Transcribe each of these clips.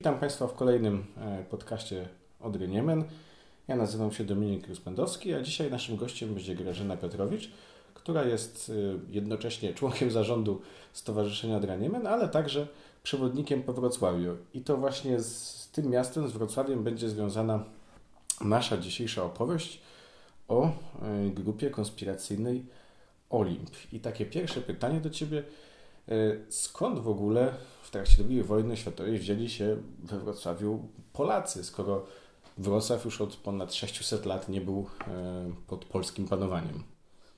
Witam Państwa w kolejnym e, podcaście Odry Niemen. Ja nazywam się Dominik Ruspędowski, a dzisiaj naszym gościem będzie Grażyna Petrowicz, która jest e, jednocześnie członkiem zarządu Stowarzyszenia Odra Niemen, ale także przewodnikiem po Wrocławiu. I to właśnie z tym miastem, z Wrocławiem będzie związana nasza dzisiejsza opowieść o e, grupie konspiracyjnej Olimp. I takie pierwsze pytanie do Ciebie. Skąd w ogóle w trakcie II wojny światowej wzięli się we Wrocławiu Polacy, skoro Wrocław już od ponad 600 lat nie był e, pod polskim panowaniem.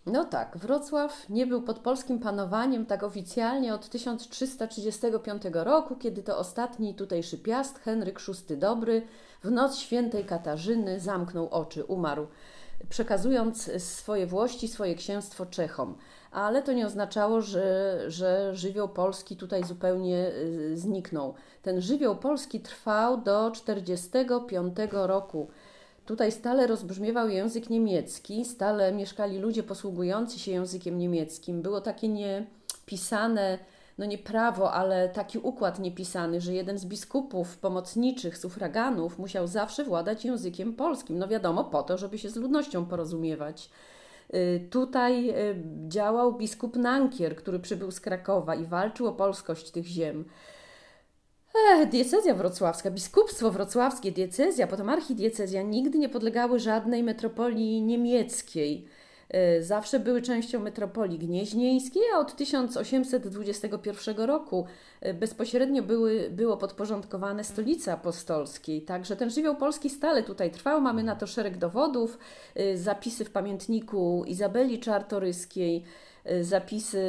No tak, Wrocław nie był pod polskim panowaniem tak oficjalnie od 1335 roku, kiedy to ostatni tutejszy piast, Henryk VI Dobry, w noc świętej Katarzyny zamknął oczy, umarł, przekazując swoje włości, swoje księstwo Czechom ale to nie oznaczało, że, że żywioł polski tutaj zupełnie y, zniknął. Ten żywioł polski trwał do 1945 roku. Tutaj stale rozbrzmiewał język niemiecki, stale mieszkali ludzie posługujący się językiem niemieckim. Było takie niepisane, no nie prawo, ale taki układ niepisany, że jeden z biskupów pomocniczych, sufraganów musiał zawsze władać językiem polskim. No wiadomo, po to, żeby się z ludnością porozumiewać. Y, tutaj y, działał biskup Nankier, który przybył z Krakowa i walczył o polskość tych ziem. Ech, diecezja wrocławska, biskupstwo wrocławskie, diecezja, potem archidiecezja nigdy nie podlegały żadnej metropolii niemieckiej. E, zawsze były częścią metropolii gnieźnieńskiej, a od 1821 roku e, bezpośrednio były, było podporządkowane stolicy apostolskiej. Także ten żywioł polski stale tutaj trwał. Mamy na to szereg dowodów, e, zapisy w pamiętniku Izabeli Czartoryskiej, Y, zapisy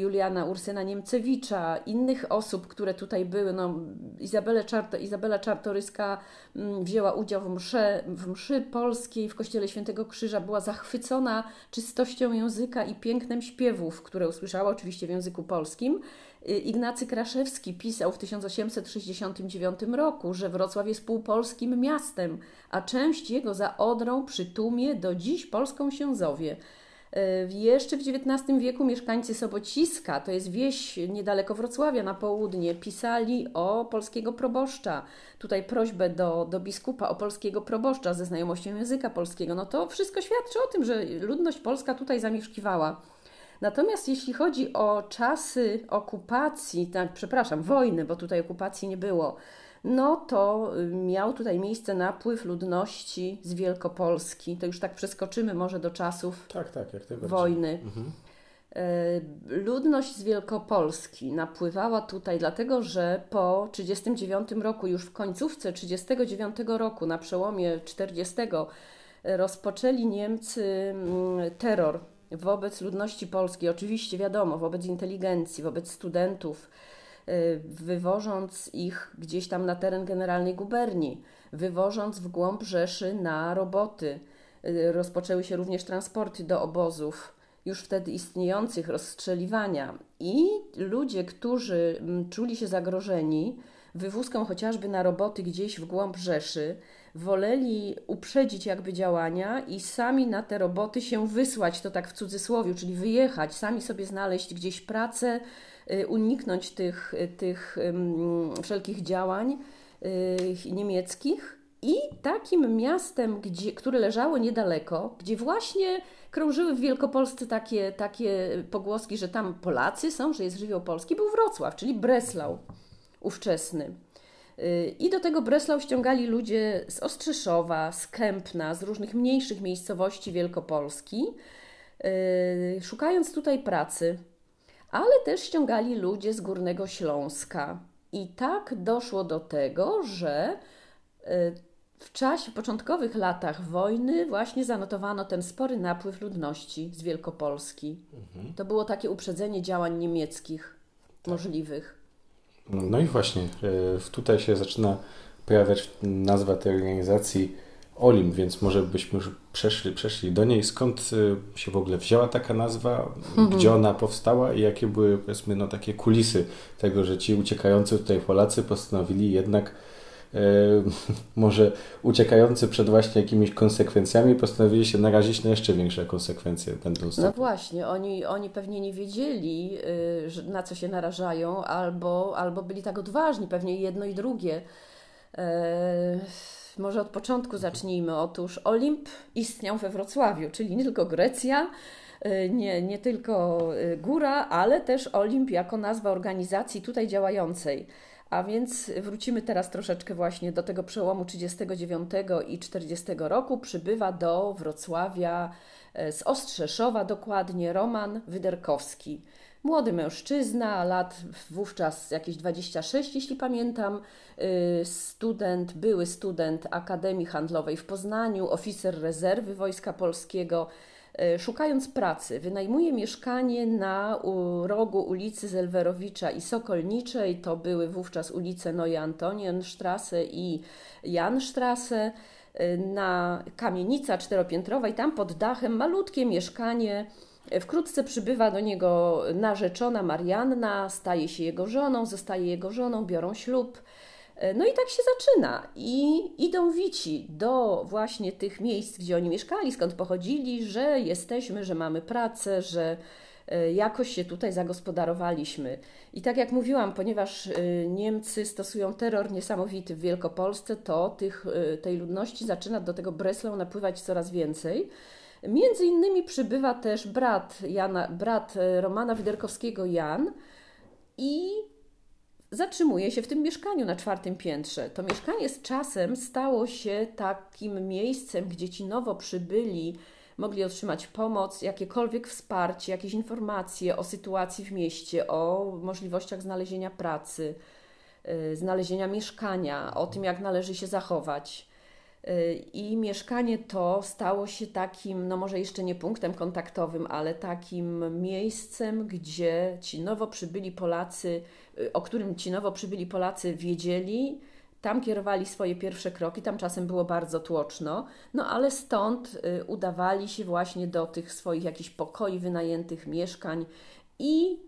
Juliana Ursyna Niemcewicza, innych osób, które tutaj były. No, Izabela, Czarto, Izabela Czartoryska mm, wzięła udział w, msze, w mszy polskiej w Kościele Świętego Krzyża, była zachwycona czystością języka i pięknem śpiewów, które usłyszała oczywiście w języku polskim. Y, Ignacy Kraszewski pisał w 1869 roku, że Wrocław jest półpolskim miastem, a część jego za Odrą przy Tumie do dziś polską się zowie. Jeszcze w XIX wieku mieszkańcy Sobociska, to jest wieś niedaleko Wrocławia na południe, pisali o polskiego proboszcza. Tutaj prośbę do, do biskupa o polskiego proboszcza ze znajomością języka polskiego. No to wszystko świadczy o tym, że ludność polska tutaj zamieszkiwała. Natomiast jeśli chodzi o czasy okupacji, tak, przepraszam, wojny, bo tutaj okupacji nie było, no to y, miał tutaj miejsce napływ ludności z Wielkopolski. To już tak przeskoczymy może do czasów tak, tak, wojny. Mhm. E, ludność z Wielkopolski napływała tutaj, dlatego że po 1939 roku, już w końcówce 1939 roku, na przełomie 40, rozpoczęli Niemcy mm, terror wobec ludności polskiej. Oczywiście, wiadomo, wobec inteligencji, wobec studentów wywożąc ich gdzieś tam na teren generalnej guberni, wywożąc w głąb Rzeszy na roboty. Y, rozpoczęły się również transporty do obozów już wtedy istniejących, rozstrzeliwania. I ludzie, którzy mm, czuli się zagrożeni wywózką chociażby na roboty gdzieś w głąb Rzeszy, woleli uprzedzić jakby działania i sami na te roboty się wysłać, to tak w cudzysłowie, czyli wyjechać, sami sobie znaleźć gdzieś pracę, Y, uniknąć tych, y, tych wszelkich działań y, niemieckich. I takim miastem, gdzie, które leżało niedaleko, gdzie właśnie krążyły w Wielkopolsce takie, takie pogłoski, że tam Polacy są, że jest żywioł polski, był Wrocław, czyli Breslau ówczesny. I do tego Breslau ściągali ludzie z Ostrzyszowa, z Kępna, z różnych mniejszych miejscowości Wielkopolski, szukając tutaj pracy ale też ściągali ludzie z Górnego Śląska. I tak doszło do tego, że e, w czasie początkowych latach wojny właśnie zanotowano ten spory napływ ludności z Wielkopolski. Mhm. To było takie uprzedzenie działań niemieckich tak. możliwych. No i właśnie, e, tutaj się zaczyna pojawiać nazwa tej organizacji Olim, więc może byśmy już przeszli, przeszli do niej. Skąd y, się w ogóle wzięła taka nazwa, mhm. gdzie ona powstała i jakie były powiedzmy no, takie kulisy tego, że ci uciekający tutaj Polacy postanowili jednak może uciekający przed właśnie jakimiś konsekwencjami, postanowili się narazić na jeszcze większe konsekwencje będąc No właśnie, oni, oni pewnie nie wiedzieli, y, na co się narażają, albo, albo byli tak odważni, pewnie jedno i drugie. E, może od początku zacznijmy. Otóż Olimp istniał we Wrocławiu, czyli nie tylko Grecja, y, nie, nie tylko y, góra, ale też Olimp jako nazwa organizacji tutaj działającej. A więc wrócimy teraz troszeczkę właśnie do tego przełomu 39 i 40 roku. Przybywa do Wrocławia e, z Ostrzeszowa dokładnie Roman Wyderkowski. Młody mężczyzna, lat wówczas jakieś 26, jeśli pamiętam, y, student, były student Akademii Handlowej w Poznaniu, oficer rezerwy Wojska Polskiego, E, szukając pracy, wynajmuje mieszkanie na rogu ulicy Zelwerowicza i Sokolniczej. To były wówczas ulice Neue Antonienstrasse i Janstrasse. E, na kamienica czteropiętrowa i tam pod dachem malutkie mieszkanie. Wkrótce przybywa do niego narzeczona Marianna, staje się jego żoną, zostaje jego żoną, biorą ślub. E, no i tak się zaczyna. I idą wici do właśnie tych miejsc, gdzie oni mieszkali, skąd pochodzili, że jesteśmy, że mamy pracę, że jakoś się tutaj zagospodarowaliśmy. I tak jak mówiłam, ponieważ e, Niemcy stosują terror niesamowity w Wielkopolsce, to tych, tej ludności zaczyna do tego Breslau napływać coraz więcej. Między innymi przybywa też brat, Jana, brat Romana Wyderkowskiego Jan i zatrzymuje się w tym mieszkaniu na czwartym piętrze. To mieszkanie z czasem stało się takim miejscem, gdzie ci nowo przybyli mogli otrzymać pomoc, jakiekolwiek wsparcie, jakieś informacje o sytuacji w mieście, o możliwościach znalezienia pracy, yy, znalezienia mieszkania, o tym, jak należy się zachować. I mieszkanie to stało się takim, no może jeszcze nie punktem kontaktowym, ale takim miejscem, gdzie ci nowo przybyli Polacy, y, o którym ci nowo przybyli Polacy wiedzieli, tam kierowali swoje pierwsze kroki, tam czasem było bardzo tłoczno, no ale stąd y, udawali się właśnie do tych swoich jakichś pokoi wynajętych, mieszkań i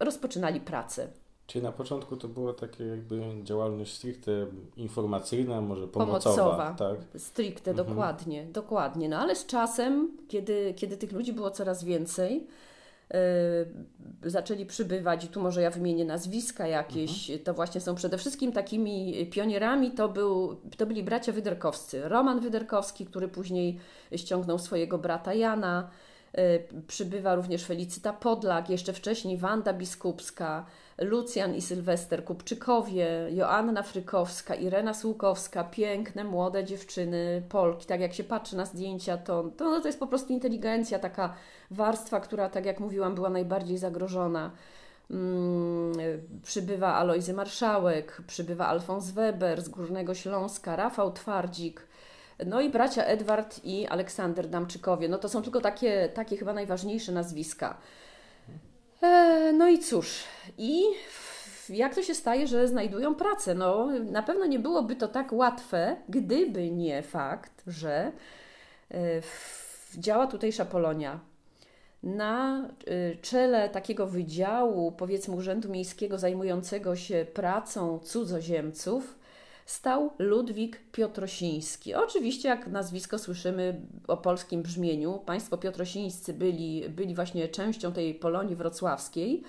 rozpoczynali pracę. Czyli na początku to była takie jakby działalność stricte informacyjna, może pomocowa. pomocowa tak? Stricte, mhm. dokładnie, dokładnie. No ale z czasem, kiedy, kiedy tych ludzi było coraz więcej, zaczęli przybywać i tu może ja wymienię nazwiska jakieś, mhm. to właśnie są przede wszystkim takimi pionierami, to, był, to byli bracia Wyderkowscy. Roman Wyderkowski, który później ściągnął swojego brata Jana, yy, przybywa również Felicyta Podlak, jeszcze wcześniej Wanda Biskupska, Lucjan i Sylwester Kupczykowie, Joanna Frykowska, Irena Słukowska, piękne, młode dziewczyny, Polki. Tak jak się patrzy na zdjęcia, to, to, no to jest po prostu inteligencja, taka warstwa, która, tak jak mówiłam, była najbardziej zagrożona. Hmm, przybywa Alojzy Marszałek, przybywa Alfons Weber z Górnego Śląska, Rafał Twardzik, no i bracia Edward i Aleksander Damczykowie. No to są tylko takie, takie chyba najważniejsze nazwiska. E, no i cóż, i jak to się staje, że znajdują pracę? No, na pewno nie byłoby to tak łatwe, gdyby nie fakt, że e, działa tutejsza Polonia. Na e, czele takiego wydziału, powiedzmy, Urzędu Miejskiego zajmującego się pracą cudzoziemców, stał Ludwik Piotrosiński. Oczywiście, jak nazwisko słyszymy o polskim brzmieniu, państwo Piotrosińscy byli, byli właśnie częścią tej Polonii wrocławskiej,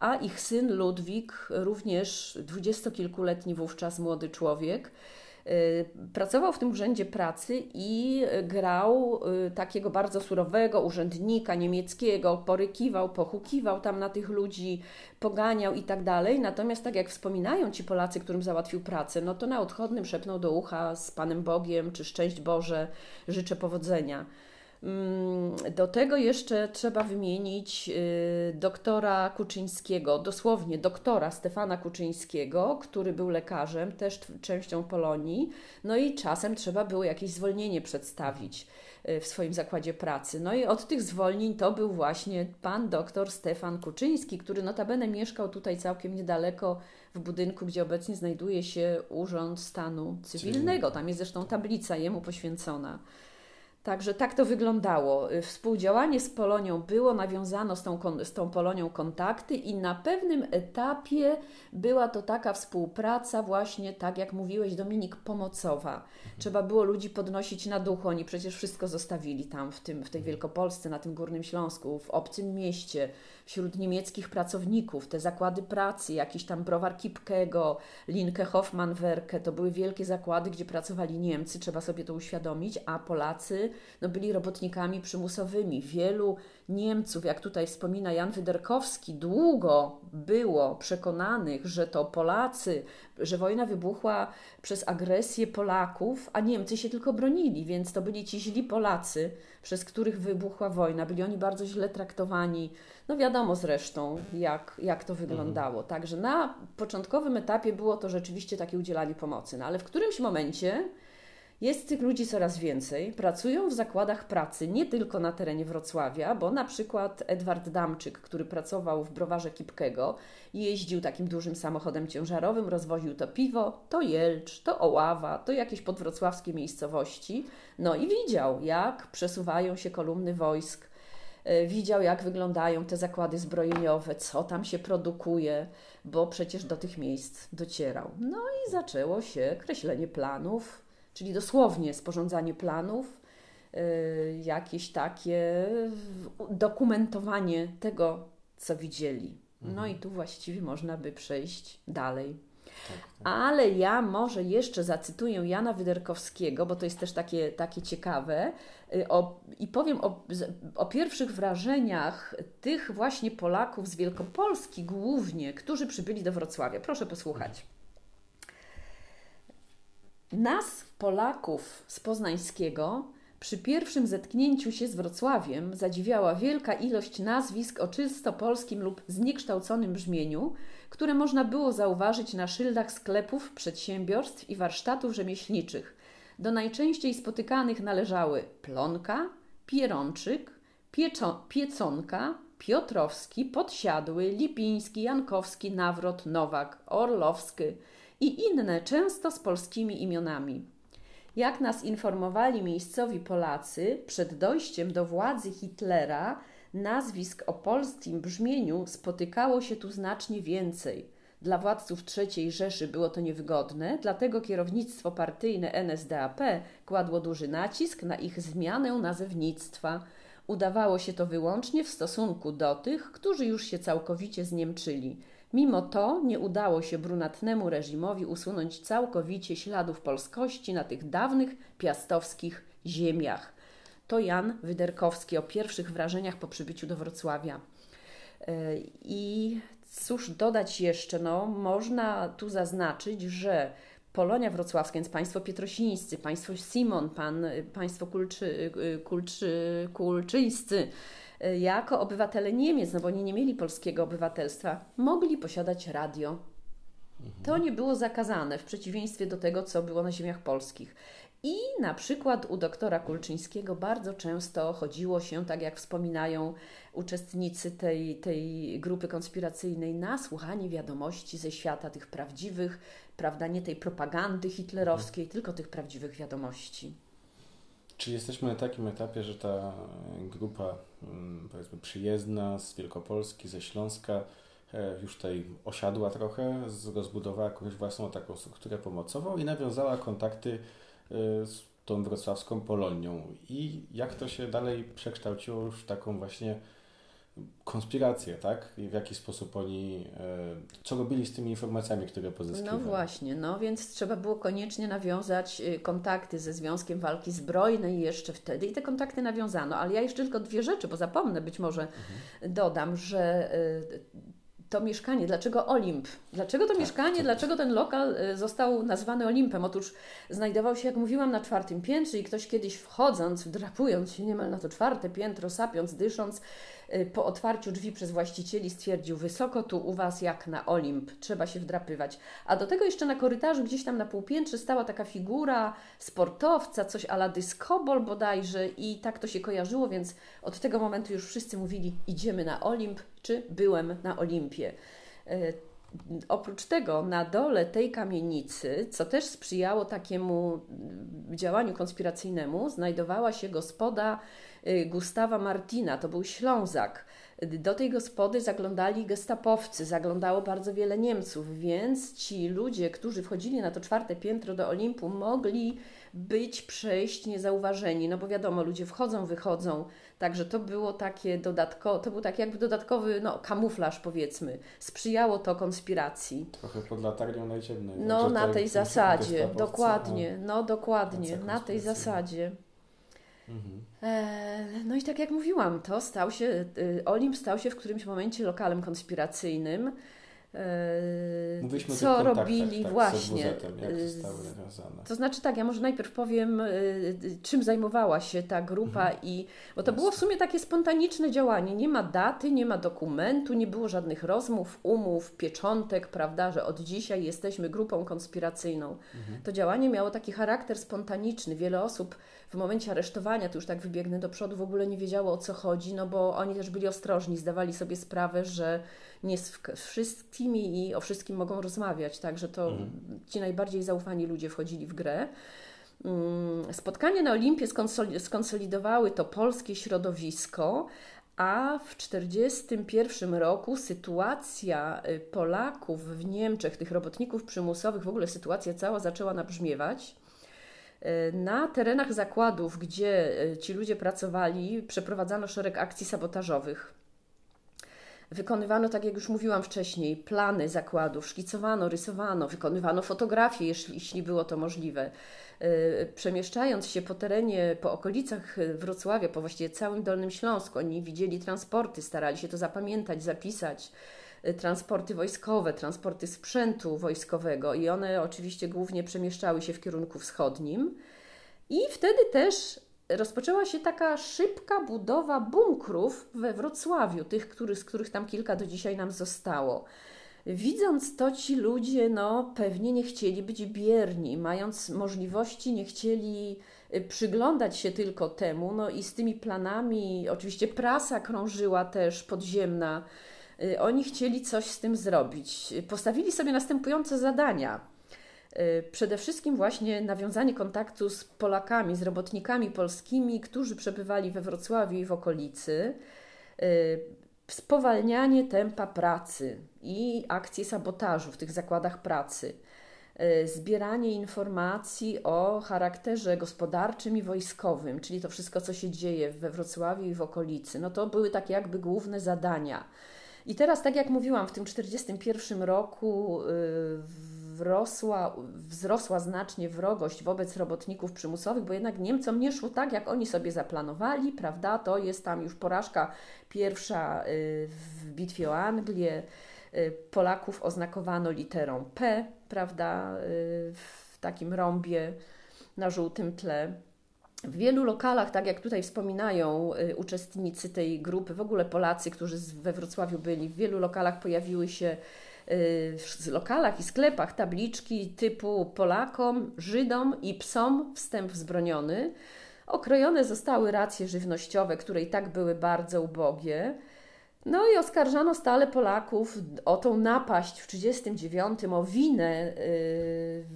a ich syn Ludwik, również dwudziestokilkuletni wówczas młody człowiek, pracował w tym urzędzie pracy i grał y, takiego bardzo surowego urzędnika niemieckiego, porykiwał, pochukiwał tam na tych ludzi, poganiał i tak dalej. Natomiast tak jak wspominają ci Polacy, którym załatwił pracę, no to na odchodnym szepnął do ucha z Panem Bogiem, czy szczęść Boże, życzę powodzenia. Mm, do tego jeszcze trzeba wymienić y, doktora Kuczyńskiego, dosłownie doktora Stefana Kuczyńskiego, który był lekarzem, też częścią Polonii. No i czasem trzeba było jakieś zwolnienie przedstawić y, w swoim zakładzie pracy. No i od tych zwolnień to był właśnie pan doktor Stefan Kuczyński, który notabene mieszkał tutaj całkiem niedaleko w budynku, gdzie obecnie znajduje się Urząd Stanu Cywilnego. Tam jest zresztą tablica jemu poświęcona. Także tak to wyglądało. Współdziałanie z Polonią było, nawiązano z tą, z tą Polonią kontakty i na pewnym etapie była to taka współpraca właśnie, tak jak mówiłeś Dominik, pomocowa. Trzeba było ludzi podnosić na duchu, oni przecież wszystko zostawili tam w, tym, w tej Wielkopolsce, na tym Górnym Śląsku, w obcym mieście, wśród niemieckich pracowników, te zakłady pracy, jakiś tam browar Kipkego, Linke Hoffmann-Werke, to były wielkie zakłady, gdzie pracowali Niemcy, trzeba sobie to uświadomić, a Polacy no, byli robotnikami przymusowymi. Wielu Niemców, jak tutaj wspomina Jan Wyderkowski, długo było przekonanych, że to Polacy, że wojna wybuchła przez agresję Polaków, a Niemcy się tylko bronili, więc to byli ci źli Polacy, przez których wybuchła wojna. Byli oni bardzo źle traktowani. No wiadomo zresztą, jak, jak to wyglądało. Także na początkowym etapie było to rzeczywiście takie udzielanie pomocy. No ale w którymś momencie jest tych ludzi coraz więcej, pracują w zakładach pracy nie tylko na terenie Wrocławia, bo na przykład Edward Damczyk, który pracował w browarze Kipkego, jeździł takim dużym samochodem ciężarowym, rozwoził to piwo, to Jelcz, to Oława, to jakieś podwrocławskie miejscowości, no i widział, jak przesuwają się kolumny wojsk, e, widział, jak wyglądają te zakłady zbrojeniowe, co tam się produkuje, bo przecież do tych miejsc docierał. No i zaczęło się kreślenie planów, czyli dosłownie sporządzanie planów, y, jakieś takie dokumentowanie tego, co widzieli. No mhm. i tu właściwie można by przejść dalej. Tak, tak. Ale ja może jeszcze zacytuję Jana Wyderkowskiego, bo to jest też takie, takie ciekawe, y, o, i powiem o, o pierwszych wrażeniach tych właśnie Polaków z Wielkopolski głównie, którzy przybyli do Wrocławia. Proszę posłuchać. Nas, Polaków z Poznańskiego, przy pierwszym zetknięciu się z Wrocławiem zadziwiała wielka ilość nazwisk o czysto polskim lub zniekształconym brzmieniu, które można było zauważyć na szyldach sklepów, przedsiębiorstw i warsztatów rzemieślniczych. Do najczęściej spotykanych należały Plonka, Pierączyk, Pieco, Pieconka, Piotrowski, Podsiadły, Lipiński, Jankowski, Nawrot, Nowak, Orlowski – i inne, często z polskimi imionami. Jak nas informowali miejscowi Polacy, przed dojściem do władzy Hitlera nazwisk o polskim brzmieniu spotykało się tu znacznie więcej. Dla władców III Rzeszy było to niewygodne, dlatego kierownictwo partyjne NSDAP kładło duży nacisk na ich zmianę nazewnictwa. Udawało się to wyłącznie w stosunku do tych, którzy już się całkowicie zniemczyli. Mimo to nie udało się brunatnemu reżimowi usunąć całkowicie śladów polskości na tych dawnych piastowskich ziemiach. To Jan Wyderkowski o pierwszych wrażeniach po przybyciu do Wrocławia. E, I cóż dodać jeszcze? No, można tu zaznaczyć, że Polonia Wrocławska, więc państwo pietrosińscy, państwo Simon, pan, państwo kulczy, kulczy, kulczyńscy, Y, jako obywatele Niemiec, no bo oni nie mieli polskiego obywatelstwa, mogli posiadać radio. To nie było zakazane w przeciwieństwie do tego, co było na ziemiach polskich. I na przykład u doktora Kulczyńskiego bardzo często chodziło się, tak jak wspominają uczestnicy tej, tej grupy konspiracyjnej, na słuchanie wiadomości ze świata tych prawdziwych, prawda, nie tej propagandy hitlerowskiej, mhm. tylko tych prawdziwych wiadomości. Czy jesteśmy na takim etapie, że ta grupa, mm, powiedzmy, przyjezdna z Wielkopolski, ze Śląska, e, już tutaj osiadła trochę, rozbudowała jakąś własną taką strukturę pomocową i nawiązała kontakty e, z tą wrocławską Polonią. I jak to się dalej przekształciło już w taką właśnie konspirację, tak? I w jaki sposób oni, e, co robili z tymi informacjami, które pozyskiwali. No właśnie, no więc trzeba było koniecznie nawiązać y, kontakty ze Związkiem Walki Zbrojnej jeszcze wtedy i te kontakty nawiązano, ale ja jeszcze tylko dwie rzeczy, bo zapomnę, być może mhm. dodam, że y, to mieszkanie, dlaczego Olimp? Dlaczego to tak, mieszkanie, dlaczego ten lokal y, został nazwany Olimpem? Otóż znajdował się, jak mówiłam, na czwartym piętrze i ktoś kiedyś wchodząc, wdrapując się niemal na to czwarte piętro, sapiąc, dysząc, Y, po otwarciu drzwi przez właścicieli stwierdził, wysoko tu u Was jak na Olimp, trzeba się wdrapywać. A do tego jeszcze na korytarzu, gdzieś tam na półpiętrze stała taka figura sportowca, coś ala dyskobol bodajże i tak to się kojarzyło, więc od tego momentu już wszyscy mówili, idziemy na Olimp, czy byłem na Olimpie. Y, oprócz tego na dole tej kamienicy, co też sprzyjało takiemu działaniu konspiracyjnemu, znajdowała się gospoda y, Gustawa Martina, to był Ślązak. Do tej gospody zaglądali gestapowcy, zaglądało bardzo wiele Niemców, więc ci ludzie, którzy wchodzili na to czwarte piętro do Olimpu, mogli być, przejść niezauważeni, no bo wiadomo, ludzie wchodzą, wychodzą, także to było takie dodatkowe, to był taki jakby dodatkowy no, kamuflaż powiedzmy, sprzyjało to konspiracji. Trochę pod latarnią najciemnej. No na tej zasadzie, dokładnie, no. dokładnie, na tej zasadzie. Mhm. E, no i tak jak mówiłam, to stał się, y, Olimp stał się w którymś momencie lokalem konspiracyjnym. E, Mówiliśmy co robili tak, właśnie. nawiązane. To znaczy tak, ja może najpierw powiem, e, czym zajmowała się ta grupa mhm. i bo to było w sumie takie spontaniczne działanie. Nie ma daty, nie ma dokumentu, nie było żadnych rozmów, umów, pieczątek, prawda, że od dzisiaj jesteśmy grupą konspiracyjną. Mhm. To działanie miało taki charakter spontaniczny. Wiele osób w momencie aresztowania, to już tak wybiegnę do przodu, w ogóle nie wiedziało o co chodzi, no bo oni też byli ostrożni, zdawali sobie sprawę, że nie z wszystkimi i o wszystkim mogą rozmawiać, także to mhm. ci najbardziej zaufani ludzie wchodzili w grę. Mm, spotkanie na Olimpie skonsolidowały to polskie środowisko, a w 1941 roku sytuacja y, Polaków w Niemczech, tych robotników przymusowych, w ogóle sytuacja cała zaczęła nabrzmiewać. Y, na terenach zakładów, gdzie y, ci ludzie pracowali, przeprowadzano szereg akcji sabotażowych. Wykonywano, tak jak już mówiłam wcześniej, plany zakładów, szkicowano, rysowano, wykonywano fotografie, jeśli, jeśli było to możliwe. Y, przemieszczając się po terenie, po okolicach Wrocławia, po właściwie całym Dolnym Śląsku, oni widzieli transporty, starali się to zapamiętać, zapisać transporty wojskowe, transporty sprzętu wojskowego i one oczywiście głównie przemieszczały się w kierunku wschodnim. I wtedy też rozpoczęła się taka szybka budowa bunkrów we Wrocławiu, tych, który, z których tam kilka do dzisiaj nam zostało. Widząc to, ci ludzie no, pewnie nie chcieli być bierni, mając możliwości, nie chcieli y, przyglądać się tylko temu, no i z tymi planami, oczywiście prasa krążyła też podziemna, y, oni chcieli coś z tym zrobić. Postawili sobie następujące zadania Y, przede wszystkim właśnie nawiązanie kontaktu z Polakami, z robotnikami polskimi, którzy przebywali we Wrocławiu i w okolicy, y, spowalnianie tempa pracy i akcje sabotażu w tych zakładach pracy, y, zbieranie informacji o charakterze gospodarczym i wojskowym, czyli to wszystko, co się dzieje we Wrocławiu i w okolicy. No to były takie jakby główne zadania. I teraz, tak jak mówiłam, w tym 1941 roku wrosła, wzrosła znacznie wrogość wobec robotników przymusowych, bo jednak Niemcom nie szło tak, jak oni sobie zaplanowali, prawda? To jest tam już porażka pierwsza y, w bitwie o Anglię. Y, Polaków oznakowano literą P, prawda? Y, w takim rąbie na żółtym tle. W wielu lokalach, tak jak tutaj wspominają uczestnicy tej grupy, w ogóle Polacy, którzy we Wrocławiu byli, w wielu lokalach pojawiły się w lokalach i sklepach tabliczki typu Polakom, Żydom i psom wstęp wzbroniony. Okrojone zostały racje żywnościowe, które i tak były bardzo ubogie. No i oskarżano stale Polaków o tą napaść w 1939, o winę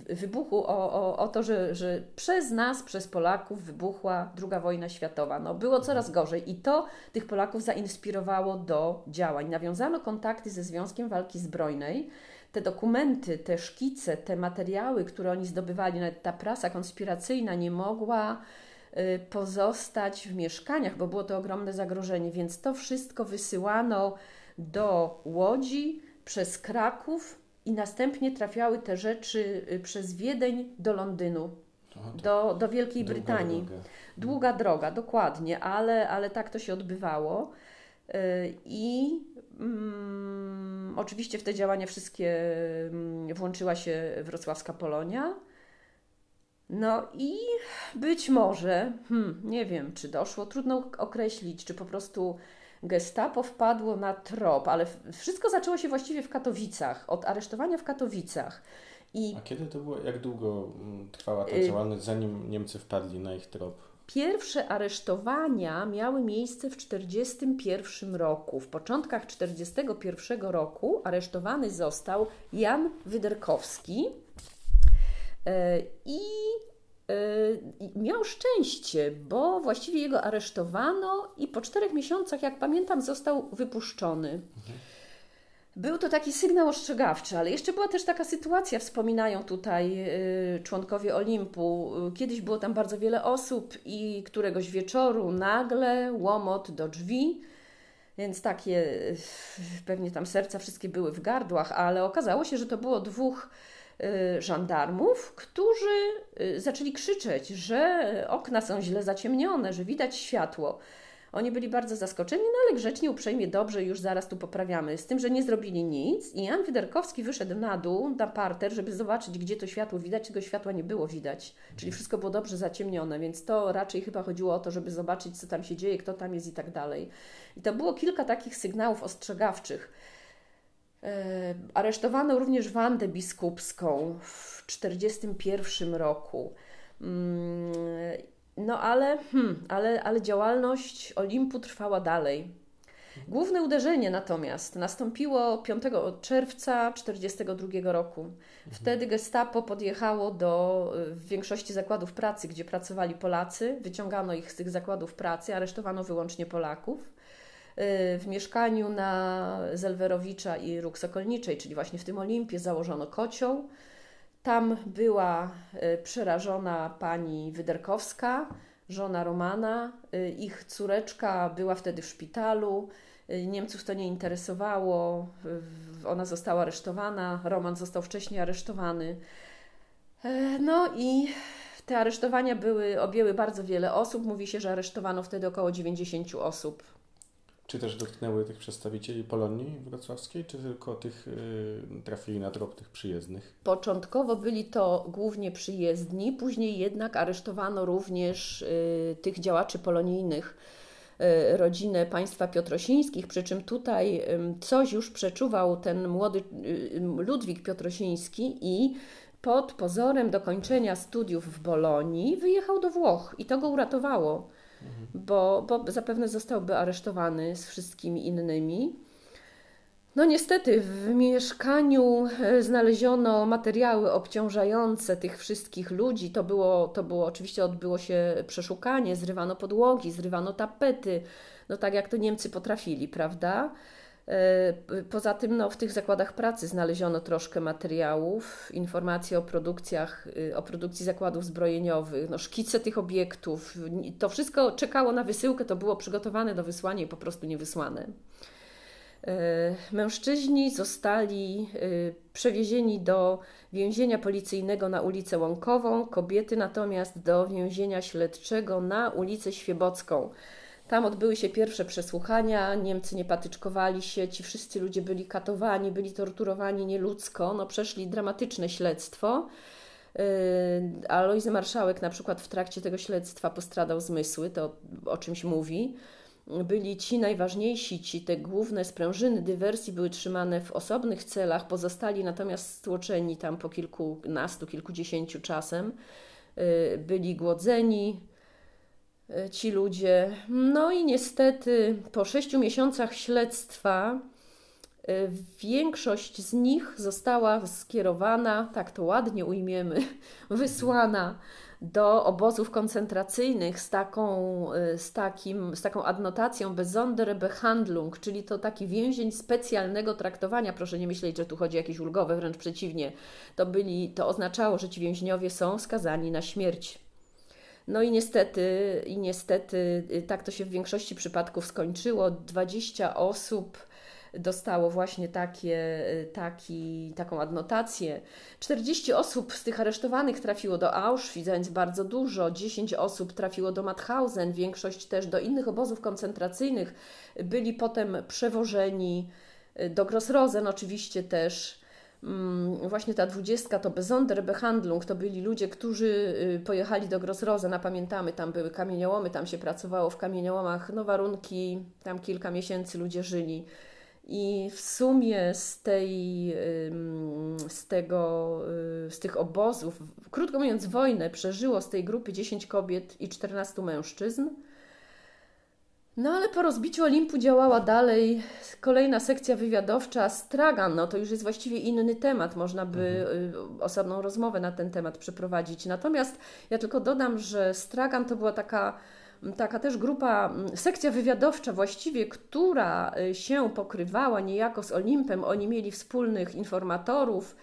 yy, wybuchu, o, o, o to, że, że przez nas, przez Polaków wybuchła II wojna światowa. No, było coraz gorzej i to tych Polaków zainspirowało do działań. Nawiązano kontakty ze Związkiem Walki Zbrojnej. Te dokumenty, te szkice, te materiały, które oni zdobywali, nawet ta prasa konspiracyjna nie mogła pozostać w mieszkaniach, bo było to ogromne zagrożenie, więc to wszystko wysyłano do Łodzi przez Kraków i następnie trafiały te rzeczy y, przez Wiedeń do Londynu, do, do Wielkiej długa Brytanii. Droga. Długa droga, dokładnie, ale, ale tak to się odbywało. Y, I mm, oczywiście w te działania wszystkie mm, włączyła się wrocławska Polonia. No i być może, hmm, nie wiem, czy doszło, trudno określić, czy po prostu Gestapo wpadło na trop, ale wszystko zaczęło się właściwie w Katowicach, od aresztowania w Katowicach. I A kiedy to było, jak długo mm, trwała ta y, działalność, zanim Niemcy wpadli na ich trop? Pierwsze aresztowania miały miejsce w 1941 roku. W początkach 1941 roku aresztowany został Jan Wyderkowski i e, miał szczęście, bo właściwie jego aresztowano i po czterech miesiącach, jak pamiętam, został wypuszczony. Był to taki sygnał ostrzegawczy, ale jeszcze była też taka sytuacja, wspominają tutaj y, członkowie Olimpu. Kiedyś było tam bardzo wiele osób i któregoś wieczoru nagle łomot do drzwi, więc takie pewnie tam serca wszystkie były w gardłach, ale okazało się, że to było dwóch żandarmów, którzy zaczęli krzyczeć, że okna są źle zaciemnione, że widać światło. Oni byli bardzo zaskoczeni, no ale grzecznie, uprzejmie, dobrze, już zaraz tu poprawiamy. Z tym, że nie zrobili nic i Jan Wyderkowski wyszedł na dół, na parter, żeby zobaczyć, gdzie to światło widać. Tego światła nie było widać, czyli wszystko było dobrze zaciemnione, więc to raczej chyba chodziło o to, żeby zobaczyć, co tam się dzieje, kto tam jest i tak dalej. I to było kilka takich sygnałów ostrzegawczych. E, aresztowano również Wandę Biskupską w 1941 roku. Mm, no ale, hmm, ale, ale działalność Olimpu trwała dalej. Główne uderzenie natomiast nastąpiło 5 czerwca 1942 roku. Wtedy Gestapo podjechało do w większości zakładów pracy, gdzie pracowali Polacy, wyciągano ich z tych zakładów pracy, aresztowano wyłącznie Polaków. Y, w mieszkaniu na Zelwerowicza i Róg Sokolniczej, czyli właśnie w tym Olimpie, założono kocioł tam była y, przerażona pani Wyderkowska, żona Romana. Y, ich córeczka była wtedy w szpitalu. Niemców to nie interesowało. Ona została aresztowana. Roman został wcześniej aresztowany. E, no i te aresztowania były, objęły bardzo wiele osób. Mówi się, że aresztowano wtedy około 90 osób. Czy też dotknęły tych przedstawicieli Polonii wrocławskiej, czy tylko tych y, trafili na trop tych przyjezdnych? Początkowo byli to głównie przyjezdni, później jednak aresztowano również y, tych działaczy polonijnych, y, rodzinę państwa piotrosińskich, przy czym tutaj coś już przeczuwał ten młody Ludwik Piotrosiński i pod pozorem dokończenia studiów w Bolonii wyjechał do Włoch i to go uratowało bo, bo zapewne zostałby aresztowany z wszystkimi innymi. No niestety w mieszkaniu e, znaleziono materiały obciążające tych wszystkich ludzi. To było, to było oczywiście odbyło się przeszukanie, zrywano podłogi, zrywano tapety. No tak jak to Niemcy potrafili, prawda? E, poza tym no, w tych zakładach pracy znaleziono troszkę materiałów, informacje o produkcjach, y, o produkcji zakładów zbrojeniowych, no, szkice tych obiektów. To wszystko czekało na wysyłkę, to było przygotowane do wysłania i po prostu nie wysłane. E, mężczyźni zostali y, przewiezieni do więzienia policyjnego na ulicę Łąkową, kobiety natomiast do więzienia śledczego na ulicę Świebocką. Tam odbyły się pierwsze przesłuchania, Niemcy nie patyczkowali się, ci wszyscy ludzie byli katowani, byli torturowani nieludzko, no, przeszli dramatyczne śledztwo. Yy, Alojzy Marszałek na przykład w trakcie tego śledztwa postradał zmysły, to o czymś mówi. Byli ci najważniejsi, ci te główne sprężyny dywersji były trzymane w osobnych celach, pozostali natomiast stłoczeni tam po kilkunastu, kilkudziesięciu czasem. Yy, byli głodzeni, ci ludzie. No i niestety po sześciu miesiącach śledztwa e, większość z nich została skierowana, tak to ładnie ujmiemy, wysłana do obozów koncentracyjnych z taką, e, z takim, z taką adnotacją Besonderbehandlung, czyli to taki więzień specjalnego traktowania. Proszę nie myśleć, że tu chodzi o jakieś ulgowe, wręcz przeciwnie. To, byli, to oznaczało, że ci więźniowie są skazani na śmierć no i niestety, i niestety y, tak to się w większości przypadków skończyło. 20 osób dostało właśnie takie, y, taki, taką adnotację. 40 osób z tych aresztowanych trafiło do Auschwitz, więc bardzo dużo. 10 osób trafiło do Mauthausen, większość też do innych obozów koncentracyjnych. Byli potem przewożeni y, do Grossrosen oczywiście też. Mm, właśnie ta dwudziestka to Besonderbehandlung, to byli ludzie, którzy y, pojechali do Grossrosen, a pamiętamy, tam były kamieniołomy, tam się pracowało w kamieniołomach, no warunki, tam kilka miesięcy ludzie żyli I w sumie z, tej, z, tego, y, z tych obozów, krótko mówiąc, wojnę przeżyło z tej grupy 10 kobiet i 14 mężczyzn. No ale po rozbiciu Olimpu działała dalej kolejna sekcja wywiadowcza Stragan. No to już jest właściwie inny temat, można by mhm. Y, osobną rozmowę na ten temat przeprowadzić. Natomiast ja tylko dodam, że Stragan to była taka taka też grupa, sekcja wywiadowcza właściwie, która y, się pokrywała niejako z Olimpem. Oni mieli wspólnych informatorów,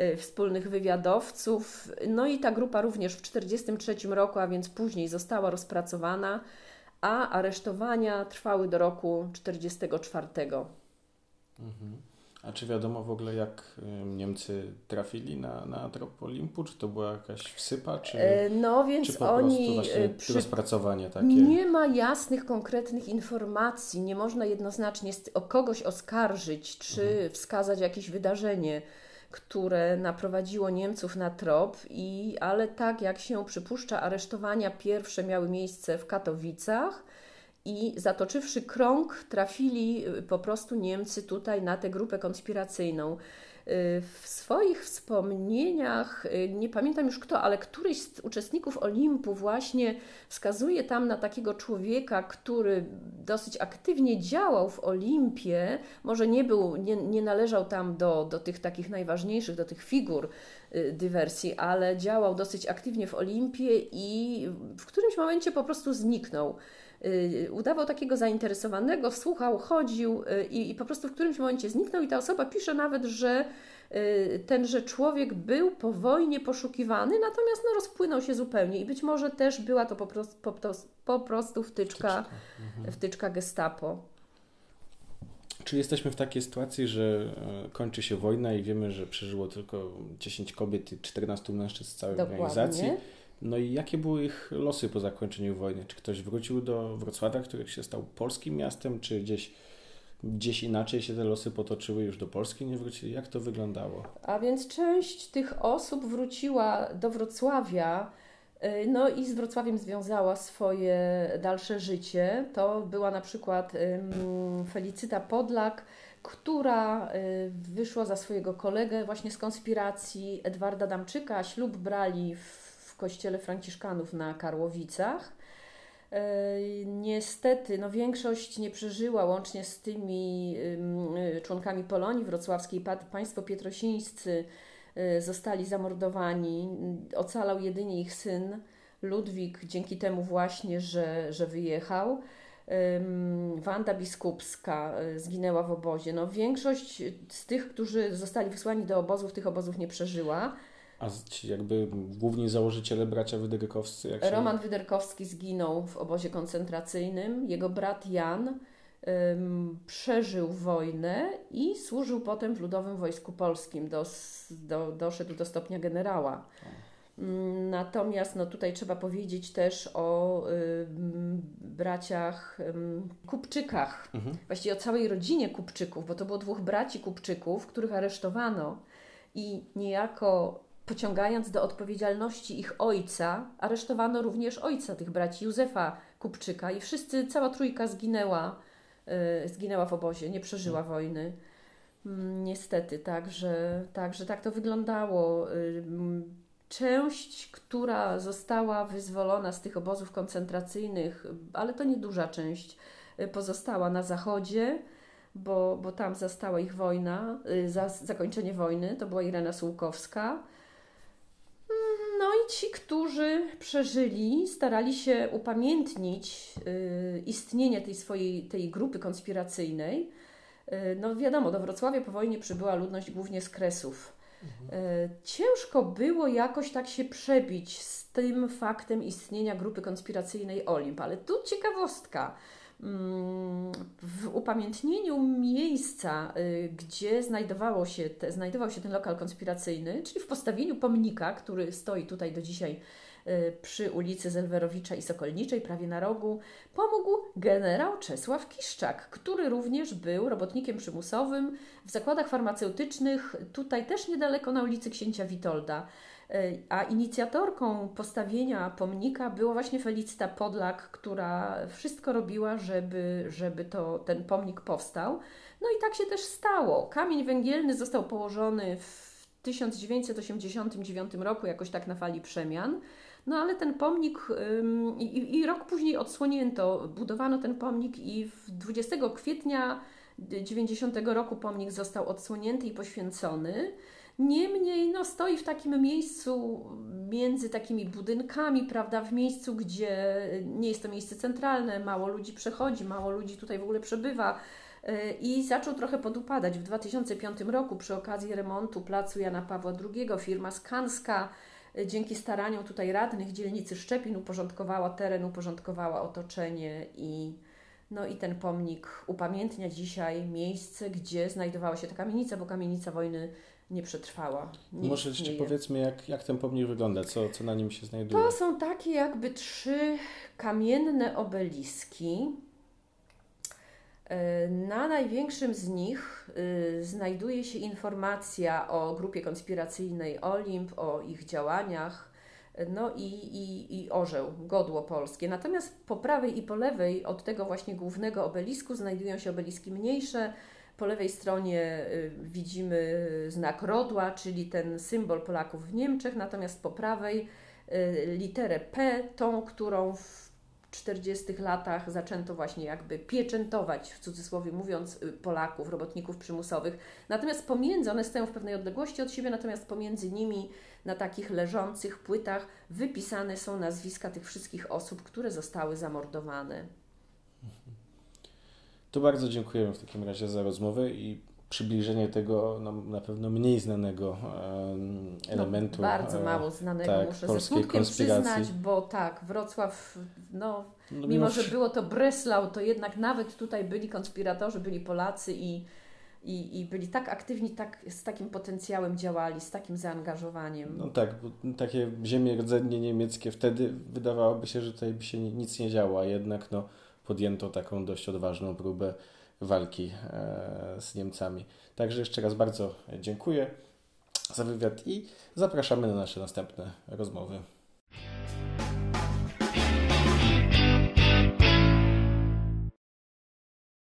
y, wspólnych wywiadowców. No i ta grupa również w 1943 roku, a więc później została rozpracowana a aresztowania trwały do roku 1944. Mhm. A czy wiadomo w ogóle, jak Niemcy trafili na, na trop Olimpu? Czy to była jakaś wsypa, czy, e, no, więc czy po oni e, przy... rozpracowanie takie? Nie ma jasnych, konkretnych informacji. Nie można jednoznacznie o kogoś oskarżyć, czy mhm. wskazać jakieś wydarzenie które naprowadziło Niemców na trop, i, ale tak jak się przypuszcza, aresztowania pierwsze miały miejsce w Katowicach i zatoczywszy krąg, trafili y, po prostu Niemcy tutaj na tę grupę konspiracyjną. W swoich wspomnieniach, y, nie pamiętam już kto, ale któryś z uczestników Olimpu właśnie wskazuje tam na takiego człowieka, który dosyć aktywnie działał w Olimpie, może nie był, nie, nie należał tam do, do tych takich najważniejszych, do tych figur y, dywersji, ale działał dosyć aktywnie w Olimpie i w którymś momencie po prostu zniknął. Y, udawał takiego zainteresowanego, słuchał, chodził y, i, i po prostu w którymś momencie zniknął i ta osoba pisze nawet, że y, tenże człowiek był po wojnie poszukiwany, natomiast no, rozpłynął się zupełnie i być może też była to po prostu, po, po prostu wtyczka. Mhm. wtyczka gestapo. Czy jesteśmy w takiej sytuacji, że e, kończy się wojna i wiemy, że przeżyło tylko 10 kobiet i 14 mężczyzn z całej Dokładnie. organizacji? No i jakie były ich losy po zakończeniu wojny? Czy ktoś wrócił do Wrocławia, który się stał polskim miastem, czy gdzieś, gdzieś inaczej się te losy potoczyły, już do Polski nie wrócili? Jak to wyglądało? A więc część tych osób wróciła do Wrocławia, y, no i z Wrocławiem związała swoje dalsze życie. To była na przykład Felicyta Podlak, która y, wyszła za swojego kolegę właśnie z konspiracji Edwarda Damczyka. Ślub brali w kościele Franciszkanów na Karłowicach. E, niestety, no większość nie przeżyła, łącznie z tymi y, członkami Polonii Wrocławskiej. Państwo pietrosińscy y, zostali zamordowani. Ocalał jedynie ich syn Ludwik, dzięki temu właśnie, że, że wyjechał. Wanda Biskupska y, zginęła w obozie. No, większość z tych, którzy zostali wysłani do obozów, tych obozów nie przeżyła. A ci jakby główni założyciele bracia Wyderkowscy? Jak się... Roman Wyderkowski zginął w obozie koncentracyjnym. Jego brat Jan przeżył wojnę i służył potem w Ludowym Wojsku Polskim. Do, do, doszedł do stopnia generała. Mm, natomiast no, tutaj trzeba powiedzieć też o y, braciach y, Kupczykach, mhm. właściwie o całej rodzinie Kupczyków, bo to było dwóch braci Kupczyków, których aresztowano i niejako pociągając do odpowiedzialności ich ojca, aresztowano również ojca tych braci, Józefa Kupczyka i wszyscy, cała trójka zginęła, yy, zginęła w obozie, nie przeżyła hmm. wojny. Mm, niestety, także, także tak to wyglądało. Yy, część, która została wyzwolona z tych obozów koncentracyjnych, ale to nieduża część, y, pozostała na zachodzie, bo, bo tam zastała ich wojna, y, za, zakończenie wojny, to była Irena Sułkowska. Ci, którzy przeżyli, starali się upamiętnić y, istnienie tej swojej tej grupy konspiracyjnej. Y, no wiadomo, do Wrocławia po wojnie przybyła ludność głównie z Kresów. Mhm. Y, ciężko było jakoś tak się przebić z tym faktem istnienia grupy konspiracyjnej Olimp, ale tu ciekawostka w upamiętnieniu miejsca, y, gdzie znajdowało się te, znajdował się ten lokal konspiracyjny, czyli w postawieniu pomnika, który stoi tutaj do dzisiaj y, przy ulicy Zelwerowicza i Sokolniczej, prawie na rogu, pomógł generał Czesław Kiszczak, który również był robotnikiem przymusowym w zakładach farmaceutycznych, tutaj też niedaleko na ulicy Księcia Witolda. A inicjatorką postawienia pomnika była właśnie Felicita Podlak, która wszystko robiła, żeby, żeby to, ten pomnik powstał. No i tak się też stało. Kamień węgielny został położony w 1989 roku, jakoś tak na fali przemian. No ale ten pomnik i, i rok później odsłonięto, budowano ten pomnik i w 20 kwietnia 90 roku pomnik został odsłonięty i poświęcony. Niemniej no, stoi w takim miejscu między takimi budynkami, prawda, w miejscu, gdzie nie jest to miejsce centralne, mało ludzi przechodzi, mało ludzi tutaj w ogóle przebywa y, i zaczął trochę podupadać. W 2005 roku przy okazji remontu placu Jana Pawła II firma Skanska y, dzięki staraniom tutaj radnych dzielnicy Szczepin uporządkowała teren, uporządkowała otoczenie i no i ten pomnik upamiętnia dzisiaj miejsce, gdzie znajdowała się ta kamienica, bo kamienica wojny nie przetrwała. Nie Może jeszcze powiedzmy, jak, jak ten pomnik wygląda, co, co na nim się znajduje. To są takie jakby trzy kamienne obeliski. E, Na największym z nich y, znajduje się informacja o grupie konspiracyjnej Olimp, o ich działaniach, no i, i, i orzeł, godło polskie. Natomiast po prawej i po lewej od tego właśnie głównego obelisku znajdują się obeliski mniejsze. Po lewej stronie y, widzimy znak rodła, czyli ten symbol Polaków w Niemczech, natomiast po prawej y, literę P, tą, którą w 40 latach zaczęto właśnie jakby pieczętować, w cudzysłowie mówiąc, y, Polaków, robotników przymusowych. Natomiast pomiędzy, one stoją w pewnej odległości od siebie, natomiast pomiędzy nimi na takich leżących płytach wypisane są nazwiska tych wszystkich osób, które zostały zamordowane. To bardzo dziękujemy w takim razie za rozmowę i przybliżenie tego no, na pewno mniej znanego em, elementu. No, bardzo e, mało znanego, tak, muszę ze smutkiem przyznać, bo tak, Wrocław, no, No, mimo że było to Breslau, to jednak nawet tutaj byli konspiratorzy, byli Polacy i, i, i byli tak aktywni, tak, z takim potencjałem działali, z takim zaangażowaniem. No tak, bo takie ziemie rdzennie niemieckie wtedy wydawałoby się, że tutaj by się ni- nic nie działo, a jednak no, podjęto taką dość odważną próbę walki e, z Niemcami. Także jeszcze raz bardzo dziękuję za wywiad i zapraszamy na nasze następne rozmowy.